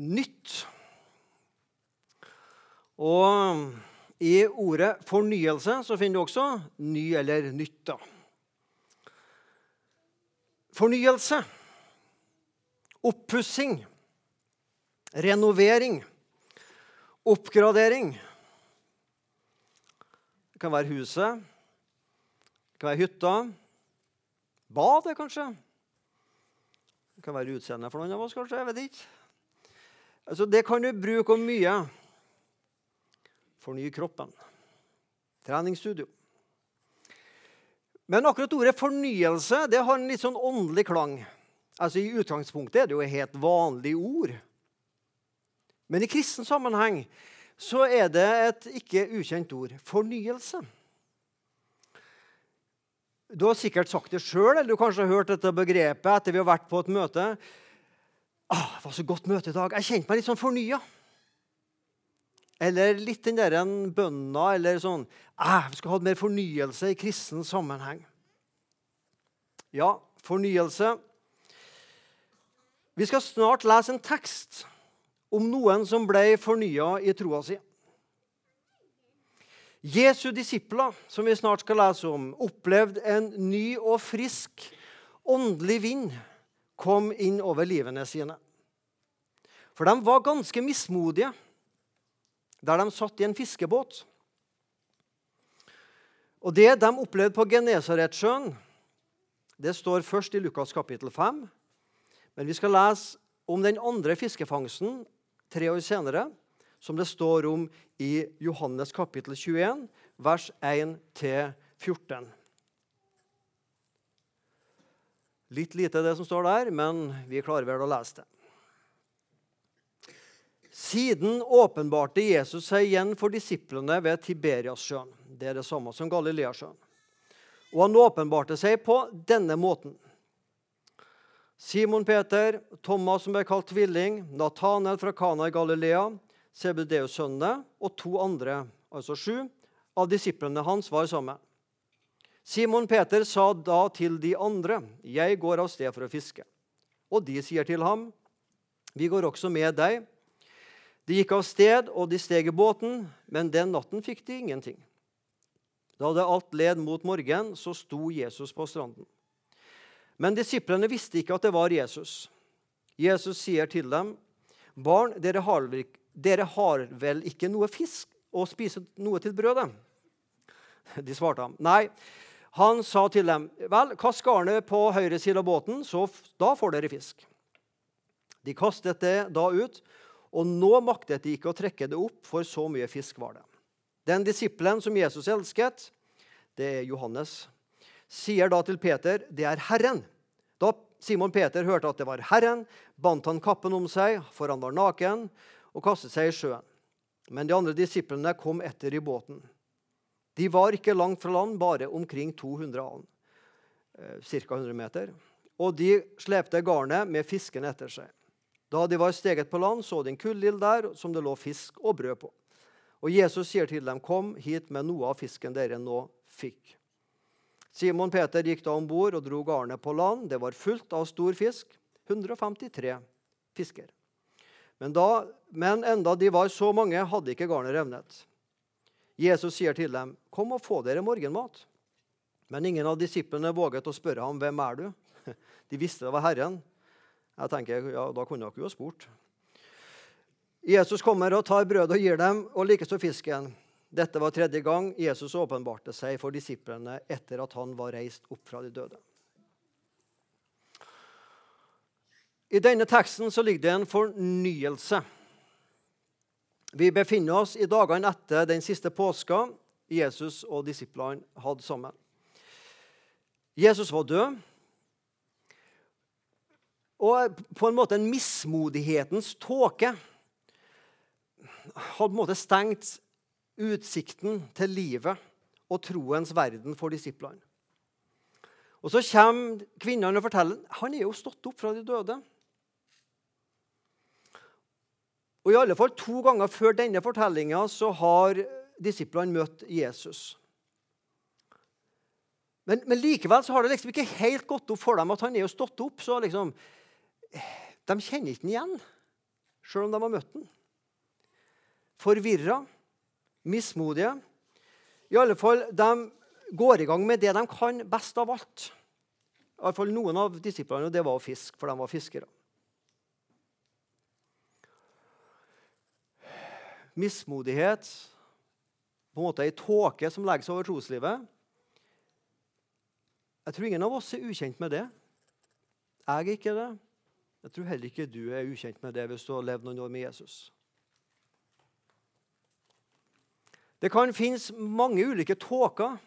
nytt. Og i ordet fornyelse så finner du også ny eller nytt. da. Fornyelse, oppussing, renovering, oppgradering. Det kan være huset, det kan være hytta, badet kanskje. Det kan være utseendet for noen av oss, kanskje. jeg vet ikke. Altså, det kan du bruke om mye. Forny kroppen. Treningsstudio. Men akkurat ordet fornyelse det har en litt sånn åndelig klang. Altså I utgangspunktet er det jo et helt vanlig ord. Men i kristen sammenheng så er det et ikke ukjent ord. Fornyelse. Du har sikkert sagt det sjøl, eller du kanskje har hørt dette begrepet etter vi har vært på et møte. Ah, 'Det var så godt møte i dag. Jeg kjente meg litt sånn fornya.' Eller litt den der bønna eller sånn ah, 'Vi skulle hatt mer fornyelse i kristen sammenheng'. Ja, fornyelse. Vi skal snart lese en tekst om noen som ble fornya i troa si. Jesu disipler, som vi snart skal lese om, opplevde en ny og frisk åndelig vind kom inn over livene sine. For de var ganske mismodige der de satt i en fiskebåt. Og Det de opplevde på Genesaretsjøen, det står først i Lukas kapittel 5. Men vi skal lese om den andre fiskefangsten tre år senere, som det står om i Johannes kapittel 21, vers 1-14. Litt lite det som står der, men vi klarer vel å lese det. Siden åpenbarte Jesus seg igjen for disiplene ved Tiberiassjøen. Det er det samme som Galileasjøen. Og han åpenbarte seg på denne måten. Simon Peter, Thomas som ble kalt tvilling, Natanel fra Kana i Galilea, Sebedeus-sønnene og to andre, altså sju, av disiplene hans var sammen. Simon Peter sa da til de andre, 'Jeg går av sted for å fiske.' Og de sier til ham, 'Vi går også med deg.' De gikk av sted, og de steg i båten, men den natten fikk de ingenting. Da det alt led mot morgen, så sto Jesus på stranden. Men disiplene visste ikke at det var Jesus. Jesus sier til dem, 'Barn, dere har dere har vel ikke noe fisk å spise noe til brødet? De svarte ham. Nei. Han sa til dem, vel, kast garnet på høyre side av båten, så da får dere fisk. De kastet det da ut, og nå maktet de ikke å trekke det opp, for så mye fisk var det. Den disippelen som Jesus elsket, det er Johannes, sier da til Peter, det er Herren. Da Simon Peter hørte at det var Herren, bandt han kappen om seg, for han var naken, og kastet seg i sjøen. Men de andre disiplene kom etter i båten. De var ikke langt fra land, bare omkring 200 alen, ca. 100 meter. Og de slepte garnet med fisken etter seg. Da de var steget på land, så de en kullild der som det lå fisk og brød på. Og Jesus sier til dem, 'Kom hit med noe av fisken dere nå fikk.' Simon Peter gikk da om bord og dro garnet på land. Det var fullt av stor fisk, 153 fisker. Men, da, men enda de var så mange, hadde ikke garnet revnet. Jesus sier til dem, 'Kom og få dere morgenmat.' Men ingen av disiplene våget å spørre ham, 'Hvem er du?' De visste det var Herren. Jeg tenker, ja, Da kunne dere jo ha spurt. Jesus kommer og tar brødet og gir dem, og likeså fisken. Dette var tredje gang Jesus åpenbarte seg for disiplene etter at han var reist opp fra de døde. I denne teksten så ligger det en fornyelse. Vi befinner oss i dagene etter den siste påska Jesus og disiplene hadde sammen. Jesus var død. Og på en måte en mismodighetens tåke hadde på en måte stengt utsikten til livet og troens verden for disiplene. Og Så kommer kvinnene og forteller han er jo stått opp fra de døde. Og i alle fall To ganger før denne fortellinga har disiplene møtt Jesus. Men, men, likevel har det liksom ikke helt gått opp for dem at han er jo stått opp. så liksom, De kjenner ikke den igjen. sjøl om de har møtt den. Forvirra, mismodige. I alle fall, De går i gang med det de kan best av alt. I alle fall Noen av disiplene og det var å fiske, for de var fiskere. Mismodighet, på en måte ei tåke som legger seg over troslivet. Jeg tror ingen av oss er ukjent med det. Jeg er ikke det. Jeg tror heller ikke du er ukjent med det hvis du har levd noen år med Jesus. Det kan finnes mange ulike tåker.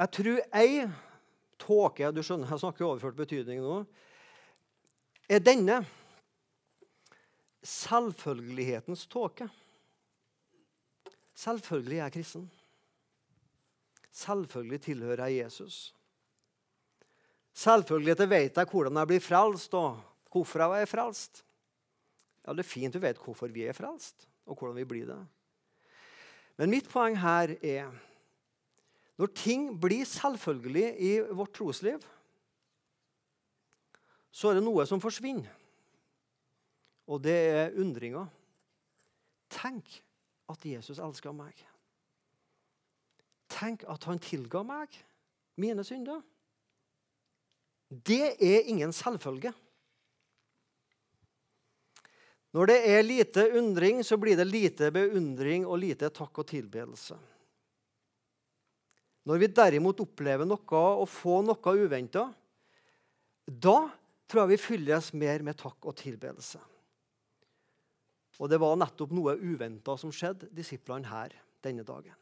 Jeg tror ei tåke Du skjønner, jeg snakker i overført betydning nå. Er denne selvfølgelighetens tåke. Selvfølgelig er jeg kristen. Selvfølgelig tilhører jeg Jesus. Selvfølgelig vet jeg hvordan jeg blir frelst, og hvorfor jeg er frelst. Ja, Det er fint du vet hvorfor vi er frelst, og hvordan vi blir det. Men mitt poeng her er når ting blir selvfølgelig i vårt trosliv, så er det noe som forsvinner. Og det er undringa. Tenk at Jesus elsker meg. Tenk at han tilga meg mine synder. Det er ingen selvfølge. Når det er lite undring, så blir det lite beundring og lite takk og tilbedelse. Når vi derimot opplever noe og får noe uventa, da tror jeg vi fylles mer med takk og tilbedelse. Og det var nettopp noe uventa som skjedde disiplene her denne dagen.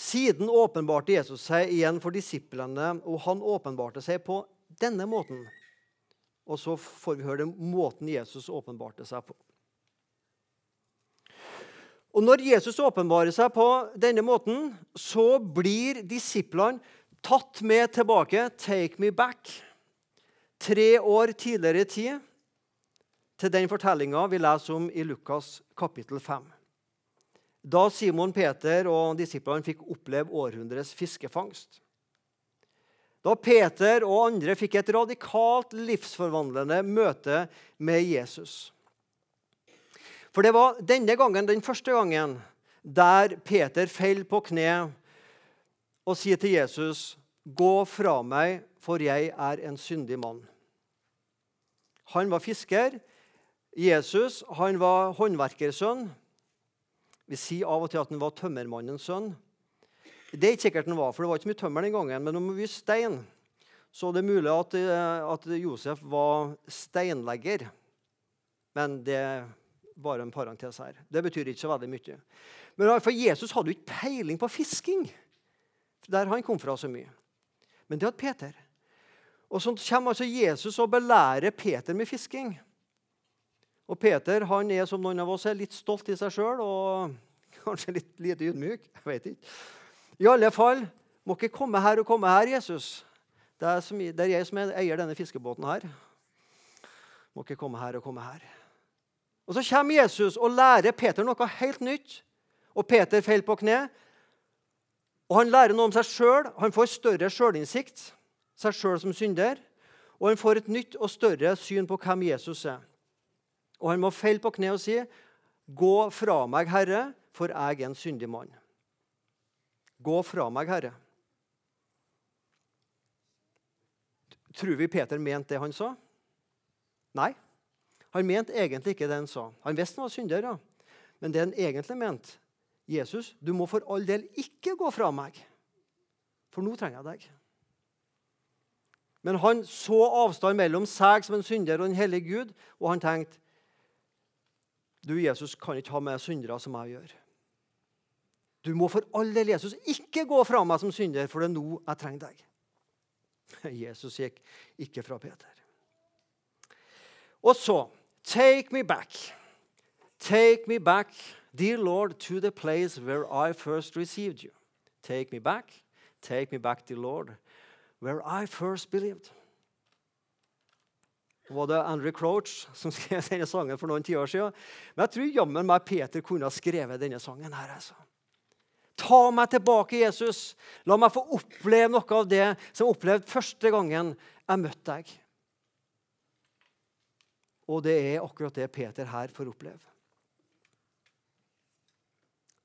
Siden åpenbarte Jesus seg igjen for disiplene, og han åpenbarte seg på denne måten. Og så får vi høre den måten Jesus åpenbarte seg på. Og Når Jesus åpenbarer seg på denne måten, så blir disiplene tatt med tilbake. Take me back. Tre år tidligere i tid til den fortellinga vi leser om i Lukas kapittel 5 da Simon Peter og disiplene fikk oppleve århundrets fiskefangst. Da Peter og andre fikk et radikalt livsforvandlende møte med Jesus. For det var denne gangen, den første gangen, der Peter faller på kne og sier til Jesus, 'Gå fra meg, for jeg er en syndig mann.' Han var fisker. Jesus han var håndverkersønn. Vi sier av og til at han var tømmermannens sønn. Det er ikke sikkert han var, for det var ikke mye tømmer den gangen. Men om vi stein, så det er mulig at, eh, at Josef var steinlegger. Men det er bare en parentes her. Det betyr ikke så veldig mye. Men for Jesus hadde jo ikke peiling på fisking, der han kom fra så mye. Men det hadde Peter. Og så kommer altså Jesus og belærer Peter med fisking. Og Peter han er som noen av oss er litt stolt i seg sjøl og kanskje litt lite ydmyk. jeg vet ikke. I alle fall, må ikke komme her og komme her, Jesus. Det er, som, det er jeg som eier denne fiskebåten her. Må ikke komme her og komme her. Og Så kommer Jesus og lærer Peter noe helt nytt. Og Peter faller på kne. Og Han lærer noe om seg sjøl. Han får større sjølinnsikt, seg sjøl som synder. Og han får et nytt og større syn på hvem Jesus er. Og han må falle på kne og si, 'Gå fra meg, Herre, for jeg er en syndig mann.' Gå fra meg, Herre. Tror vi Peter mente det han sa? Nei. Han mente egentlig ikke det han sa. Han visste han var synder, ja. men det han egentlig mente Jesus, du må for all del ikke gå fra meg, for nå trenger jeg deg. Men han så avstand mellom seg som en synder og en hellig Gud, og han tenkte du, Jesus, kan ikke ha med syndere som jeg gjør. Du må for all del, Jesus, ikke gå fra meg som synder, for det er nå jeg trenger deg. Jesus gikk ikke fra Peter. Og så Take me back. Take me back, dear Lord, to the place where I first received you. Take me back. Take me back, dear Lord, where I first believed var det Andrew Crouch som skrev denne sangen for noen tiår siden. Men jeg tror jammen meg Peter kunne ha skrevet denne sangen. her. Altså. Ta meg tilbake, Jesus. La meg få oppleve noe av det som jeg opplevde første gangen jeg møtte deg. Og det er akkurat det Peter her får oppleve.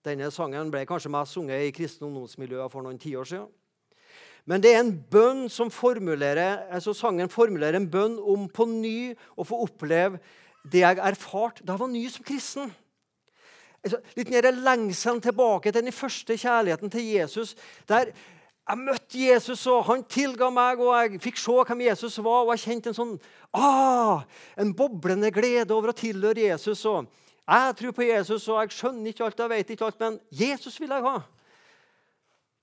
Denne sangen ble kanskje mest sunget i kristne ungdomsmiljøer for noen tiår siden. Men det er en bønn som formulerer, altså sangen formulerer en bønn om på ny å få oppleve det jeg erfarte da jeg var ny som kristen. Altså, litt mer lengselen tilbake til den første kjærligheten til Jesus. Der jeg møtte Jesus, og han tilga meg, og jeg fikk se hvem Jesus var. Og jeg kjente en sånn ah, en boblende glede over å tilhøre Jesus. og Jeg tror på Jesus, og jeg skjønner ikke alt, jeg vet ikke alt, men Jesus vil jeg ha.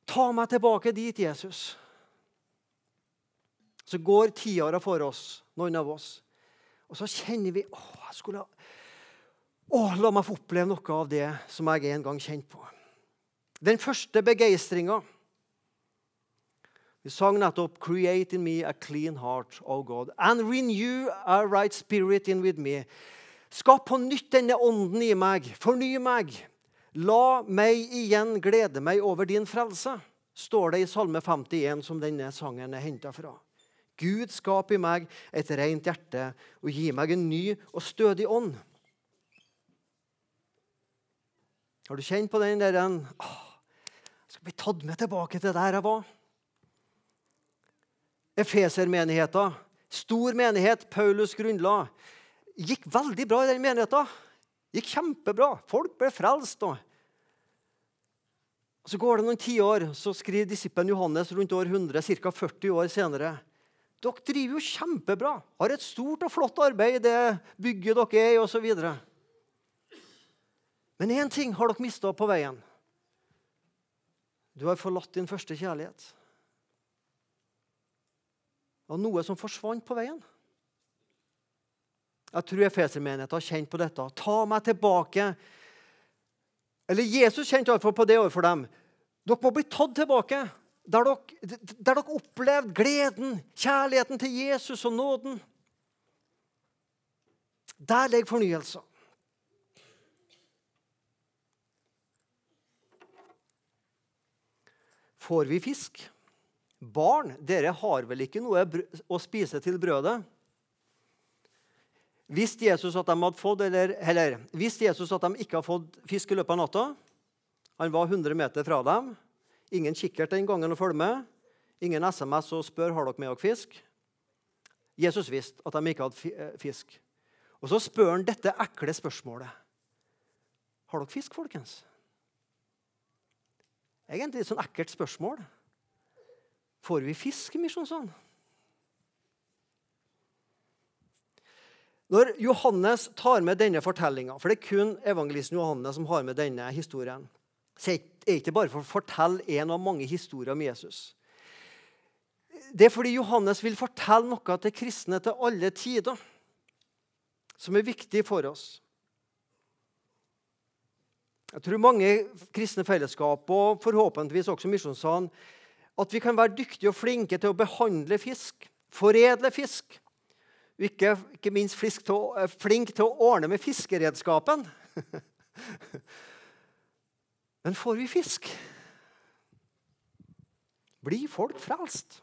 Ta meg tilbake dit, Jesus. Så går tiåra for oss, noen av oss. Og så kjenner vi å, jeg skulle, å, La meg få oppleve noe av det som jeg en gang kjente på. Den første begeistringa vi sang nettopp 'Create in me a clean heart, O God'. And renew a right spirit in with me. Skap på nytt denne ånden i meg. Forny meg. La meg igjen glede meg over din frelse, står det i Salme 51, som denne sangen er henta fra. Gud, skap i meg et rent hjerte og gi meg en ny og stødig ånd. Har du kjent på den der en, Jeg skal bli tatt med tilbake til der jeg var. Efesermenigheten, stor menighet, Paulus grunnla. Gikk veldig bra i den menigheten. Gikk kjempebra. Folk ble frelst. Og så går det noen tiår, så skriver disippelen Johannes rundt år 100, ca. 40 år senere. Dere driver jo kjempebra, har et stort og flott arbeid i det bygget dere er i, osv. Men én ting har dere mista på veien. Du har forlatt din første kjærlighet og noe som forsvant på veien. Jeg tror Efesermenigheten har kjent på dette. Ta meg tilbake. Eller Jesus kjente iallfall på det overfor dem. Dere må bli tatt tilbake. Der dere, der dere opplevde gleden, kjærligheten til Jesus og nåden. Der ligger fornyelsen. Får vi fisk? Barn, dere har vel ikke noe å spise til brødet? Visste Jesus at de hadde fått, eller, eller, Jesus at de ikke hadde fått fisk i løpet av natta? Han var 100 meter fra dem. Ingen kikkert den gangen å følge med. Ingen SMS og spør har dere med dere fisk. Jesus visste at de ikke hadde eh, fisk. Og så spør han dette ekle spørsmålet. Har dere fisk, folkens? Egentlig et sånn ekkelt spørsmål. Får vi fisk i Misjonssand? Når Johannes tar med denne fortellinga, for det er kun evangelisten Johannes som har med denne historien, så er det ikke bare for å fortelle en av mange historier om Jesus. Det er fordi Johannes vil fortelle noe til kristne til alle tider som er viktig for oss. Jeg tror mange kristne fellesskap, og forhåpentligvis også misjonssalen, at vi kan være dyktige og flinke til å behandle fisk, foredle fisk. Ikke, ikke minst til, å, eh, flink til å ordne med fiskeredskapen. Men får vi fisk? Blir folk frelst?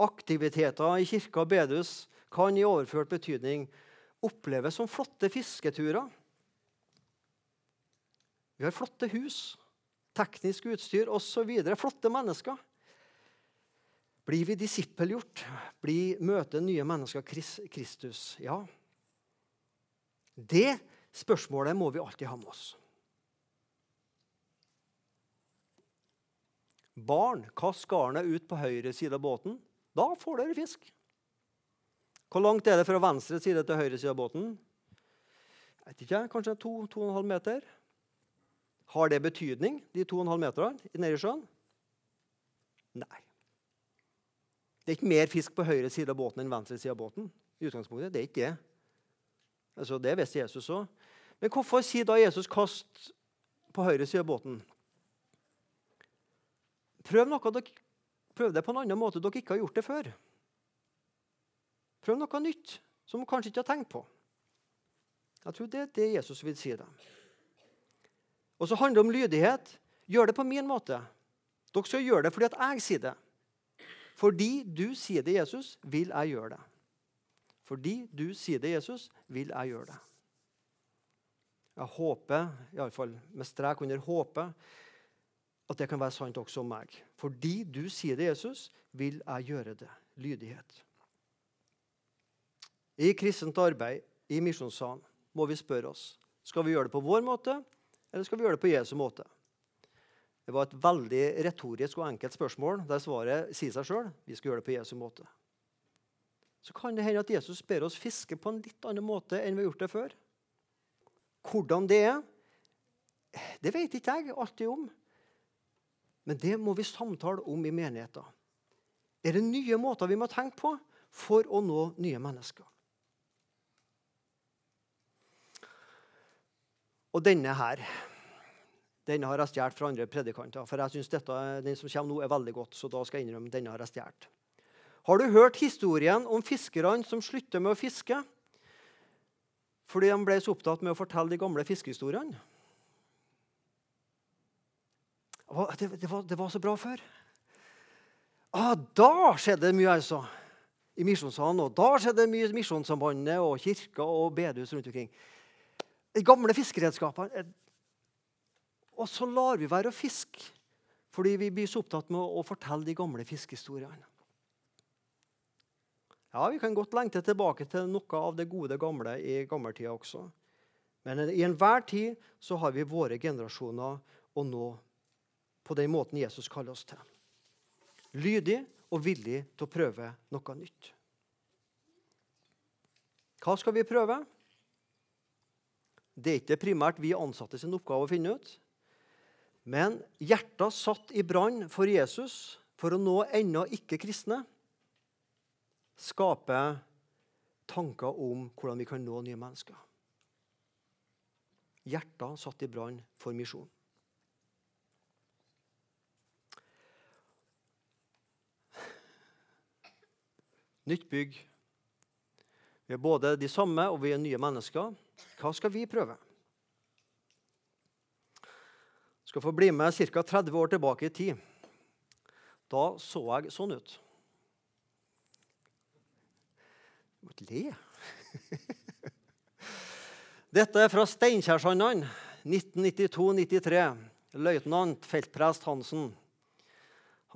Aktiviteter i kirka og bedehus kan i overført betydning oppleves som flotte fisketurer. Vi har flotte hus teknisk utstyr osv. Flotte mennesker. Blir vi disippelgjort? Blir møte nye mennesker Kristus? Ja. Det spørsmålet må vi alltid ha med oss. Barn, kast garnet ut på høyre side av båten. Da får dere fisk. Hvor langt er det fra venstre side til høyre side av båten? Jeg vet ikke, Kanskje 2-2,5 meter? Har det betydning, de 2,5 meterne nede i sjøen? Nei. Det er ikke mer fisk på høyre side av båten enn venstre side av båten. i utgangspunktet. Det er ikke det. Altså, det visste Jesus òg. Men hvorfor sier da Jesus 'kast på høyre side av båten'? Prøv, noe, dere, prøv det på en annen måte dere ikke har gjort det før. Prøv noe nytt som dere kanskje ikke har tenkt på. Jeg tror det er det Jesus vil si. dem. Og så handler det om lydighet. Gjør det på min måte. Dere skal gjøre det fordi jeg sier det. Fordi du sier det, Jesus, vil jeg gjøre det. Fordi du sier det, Jesus, vil jeg gjøre det. Jeg håper, iallfall med strek under håpet, at det kan være sant også om meg. Fordi du sier det, Jesus, vil jeg gjøre det. Lydighet. I kristent arbeid, i misjonssalen, må vi spørre oss skal vi gjøre det på vår måte, eller skal vi gjøre det på Jesu måte. Det var et veldig retorisk og enkelt spørsmål der svaret sier seg sjøl. Vi skal gjøre det på Jesu måte. Så kan det hende at Jesus ber oss fiske på en litt annen måte enn vi har gjort det før. Hvordan det er, det vet ikke jeg alltid om. Men det må vi samtale om i menigheten. Er det nye måter vi må tenke på for å nå nye mennesker? Og denne her denne har jeg stjålet fra andre predikanter. For jeg synes den som kommer nå, er veldig godt. så da skal jeg innrømme denne har jeg stjålet. Har du hørt historien om fiskerne som slutter med å fiske fordi de ble så opptatt med å fortelle de gamle fiskehistoriene? Det, det, var, det var så bra før. Ah, da skjedde det mye, altså. I misjonssalen. Og da skjedde det mye Misjonssambandet og kirka og bedehus rundt omkring. De gamle fiskeredskapene. Og så lar vi være å fiske fordi vi blir så opptatt med å fortelle de gamle fiskehistoriene. Ja, Vi kan godt lengte tilbake til noe av det gode gamle i gammeltida også. Men i enhver tid så har vi våre generasjoner å nå på den måten Jesus kaller oss til. Lydig og villig til å prøve noe nytt. Hva skal vi prøve? Det er ikke primært vi ansatte sin oppgave å finne ut. Men hjertet satt i brann for Jesus for å nå ennå ikke kristne skaper tanker om hvordan vi kan nå nye mennesker. Hjertet satt i brann for misjon. Nytt bygg. Vi er både de samme og vi er nye mennesker. Hva skal vi prøve? Jeg skal få bli med ca. 30 år tilbake i tid. Da så jeg sånn ut. Du må ikke le. Dette er fra Steinkjersandene, 1992-93. Løytnant feltprest Hansen.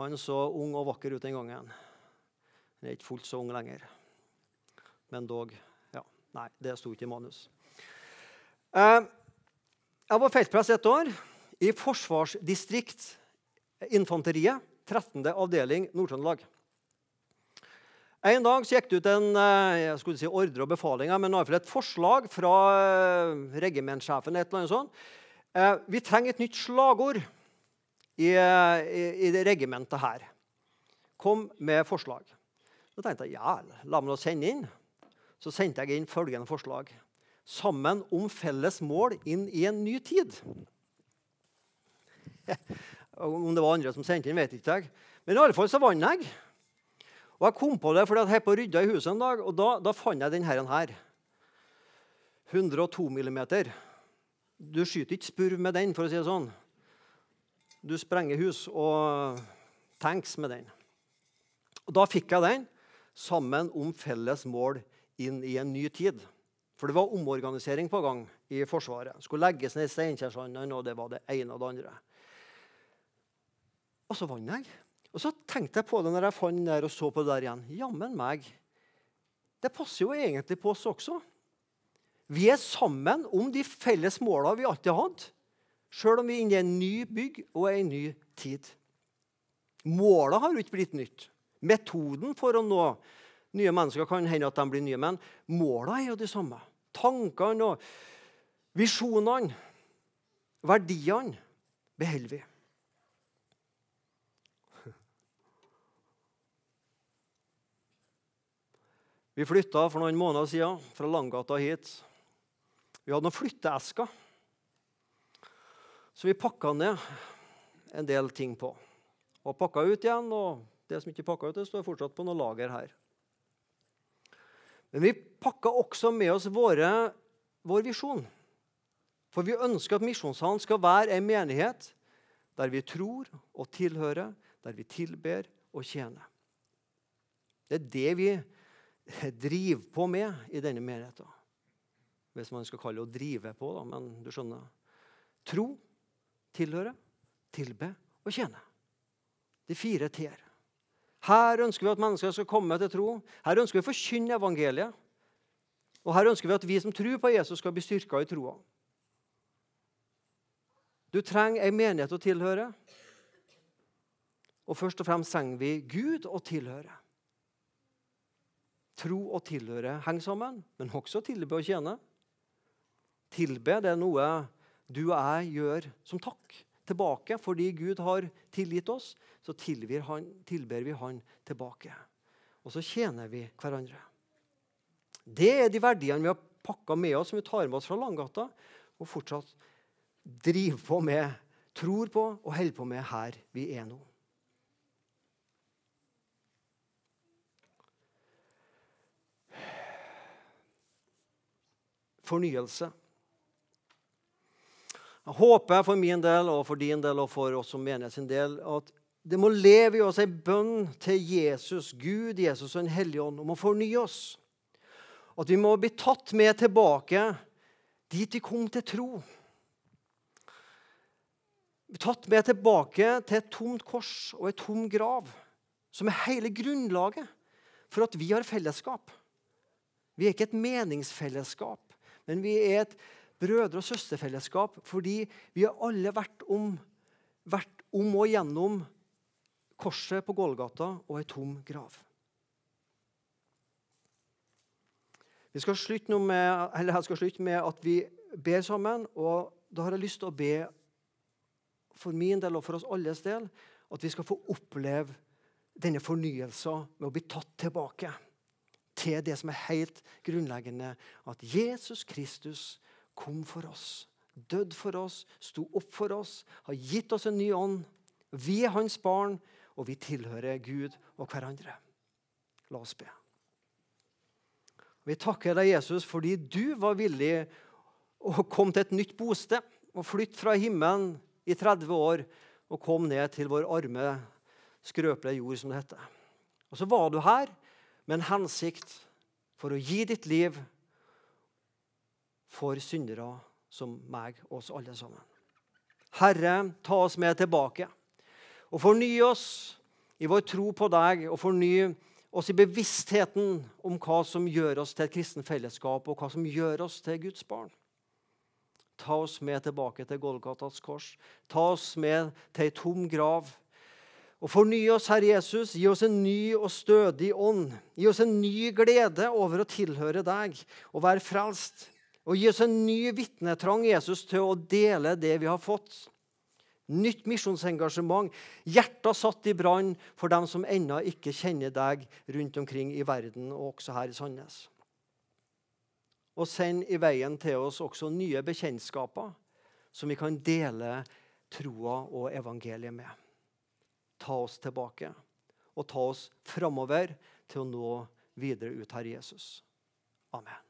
Han så ung og vakker ut den gangen. Han er ikke fullt så ung lenger. Men dog ja, Nei, det sto ikke i manus. Eh, jeg var feltprest ett år i Forsvarsdistrikt Infanteriet, 13. avdeling Nord-Trøndelag. En dag gikk det ut en eh, jeg skulle si ordre og befalinger, men iallfall et forslag fra eh, regimentsjefen. Eh, vi trenger et nytt slagord i, i, i det regimentet her. Kom med forslag. Da tenkte jeg ja, la meg sende inn. Så sendte jeg inn følgende forslag. Sammen om felles mål inn i en ny tid. Om det var andre som sendte den, vet ikke jeg. Men i alle fall så vant jeg. Og Jeg kom på det fordi jeg holdt på å rydde i huset en dag, og da, da fant jeg denne her. 102 millimeter. Du skyter ikke spurv med den, for å si det sånn. Du sprenger hus og tanks med den. Og Da fikk jeg den sammen om felles mål inn i en ny tid. For det var omorganisering på gang i Forsvaret. Skulle legges ned Steinkjersanden, og det var det ene og det andre. Og så vant jeg. Og så tenkte jeg på det når jeg fant den der og så på det der igjen. Jammen meg. Det passer jo egentlig på oss også. Vi er sammen om de felles måla vi alltid har hatt, sjøl om vi er inne i en ny bygg og en ny tid. Måla har jo ikke blitt nytt. Metoden for å nå nye mennesker kan hende at de blir nye, men måla er jo de samme. Tankene og visjonene, verdiene, beholder vi. Vi flytta for noen måneder siden fra Langgata hit. Vi hadde noen flytteesker. Så vi pakka ned en del ting på. Og pakka ut igjen. Og det som ikke pakka ut, det står fortsatt på noe lager her. Men vi pakka også med oss våre, vår visjon. For vi ønsker at Misjonshallen skal være en menighet der vi tror og tilhører, der vi tilber og tjener. Det er det vi driver på med i denne menigheten. Hvis man skal kalle det å drive på, da, men du skjønner. Tro, tilhøre, tilbe og tjene. De fire t-er. Her ønsker vi at mennesker skal komme til tro. Her ønsker vi å forkynne evangeliet. Og her ønsker vi at vi som tror på Jesus, skal bli styrka i troa. Du trenger ei menighet å tilhøre. Og først og fremst trenger vi Gud å tilhøre. Tro og tilhøre henger sammen, men også tilbe og tjene. Tilbe det er noe du og jeg gjør som takk tilbake. Fordi Gud har tilgitt oss, så han, tilber vi Han tilbake. Og så tjener vi hverandre. Det er de verdiene vi har pakka med oss, som vi tar med oss fra Langgata. Og fortsatt driver på med, tror på og holder på med her vi er nå. Fornyelse. Jeg håper for min del og for din del og for oss som menighet sin del at det må leve i oss ei bønn til Jesus, Gud, Jesus og Den hellige ånd om å fornye oss. At vi må bli tatt med tilbake dit vi kom til tro tatt med tilbake til et tomt kors og et tom grav, som er hele grunnlaget for at vi har fellesskap. Vi er ikke et meningsfellesskap, men vi er et brødre- og søsterfellesskap fordi vi har alle vært om, vært om og gjennom korset på Gålgata og ei tom grav. Vi skal slutte med, jeg skal slutte med at vi ber sammen. og Da har jeg lyst til å be for min del og for oss alles del at vi skal få oppleve denne fornyelsen med å bli tatt tilbake til det som er helt grunnleggende. At Jesus Kristus kom for oss, døde for oss, sto opp for oss, har gitt oss en ny ånd. Vi er hans barn, og vi tilhører Gud og hverandre. La oss be. Vi takker deg, Jesus, fordi du var villig å komme til et nytt bosted og flytte fra himmelen i 30 år og kom ned til vår arme, skrøpelige jord, som det heter. Og så var du her med en hensikt for å gi ditt liv for syndere som meg og oss alle sammen. Herre, ta oss med tilbake og forny oss i vår tro på deg og forny oss i bevisstheten om hva som gjør oss til et kristen fellesskap, og hva som gjør oss til Guds barn. Ta oss med tilbake til Golgatas kors. Ta oss med til ei tom grav. Og Forny oss, Herre Jesus. Gi oss en ny og stødig ånd. Gi oss en ny glede over å tilhøre deg og være frelst. Og gi oss en ny vitnetrang, Jesus, til å dele det vi har fått. Nytt misjonsengasjement. Hjertet satt i brann for dem som ennå ikke kjenner deg rundt omkring i verden, og også her i Sandnes og send i veien til oss også nye bekjentskaper som vi kan dele troa og evangeliet med. Ta oss tilbake og ta oss framover til å nå videre ut, Herre Jesus. Amen.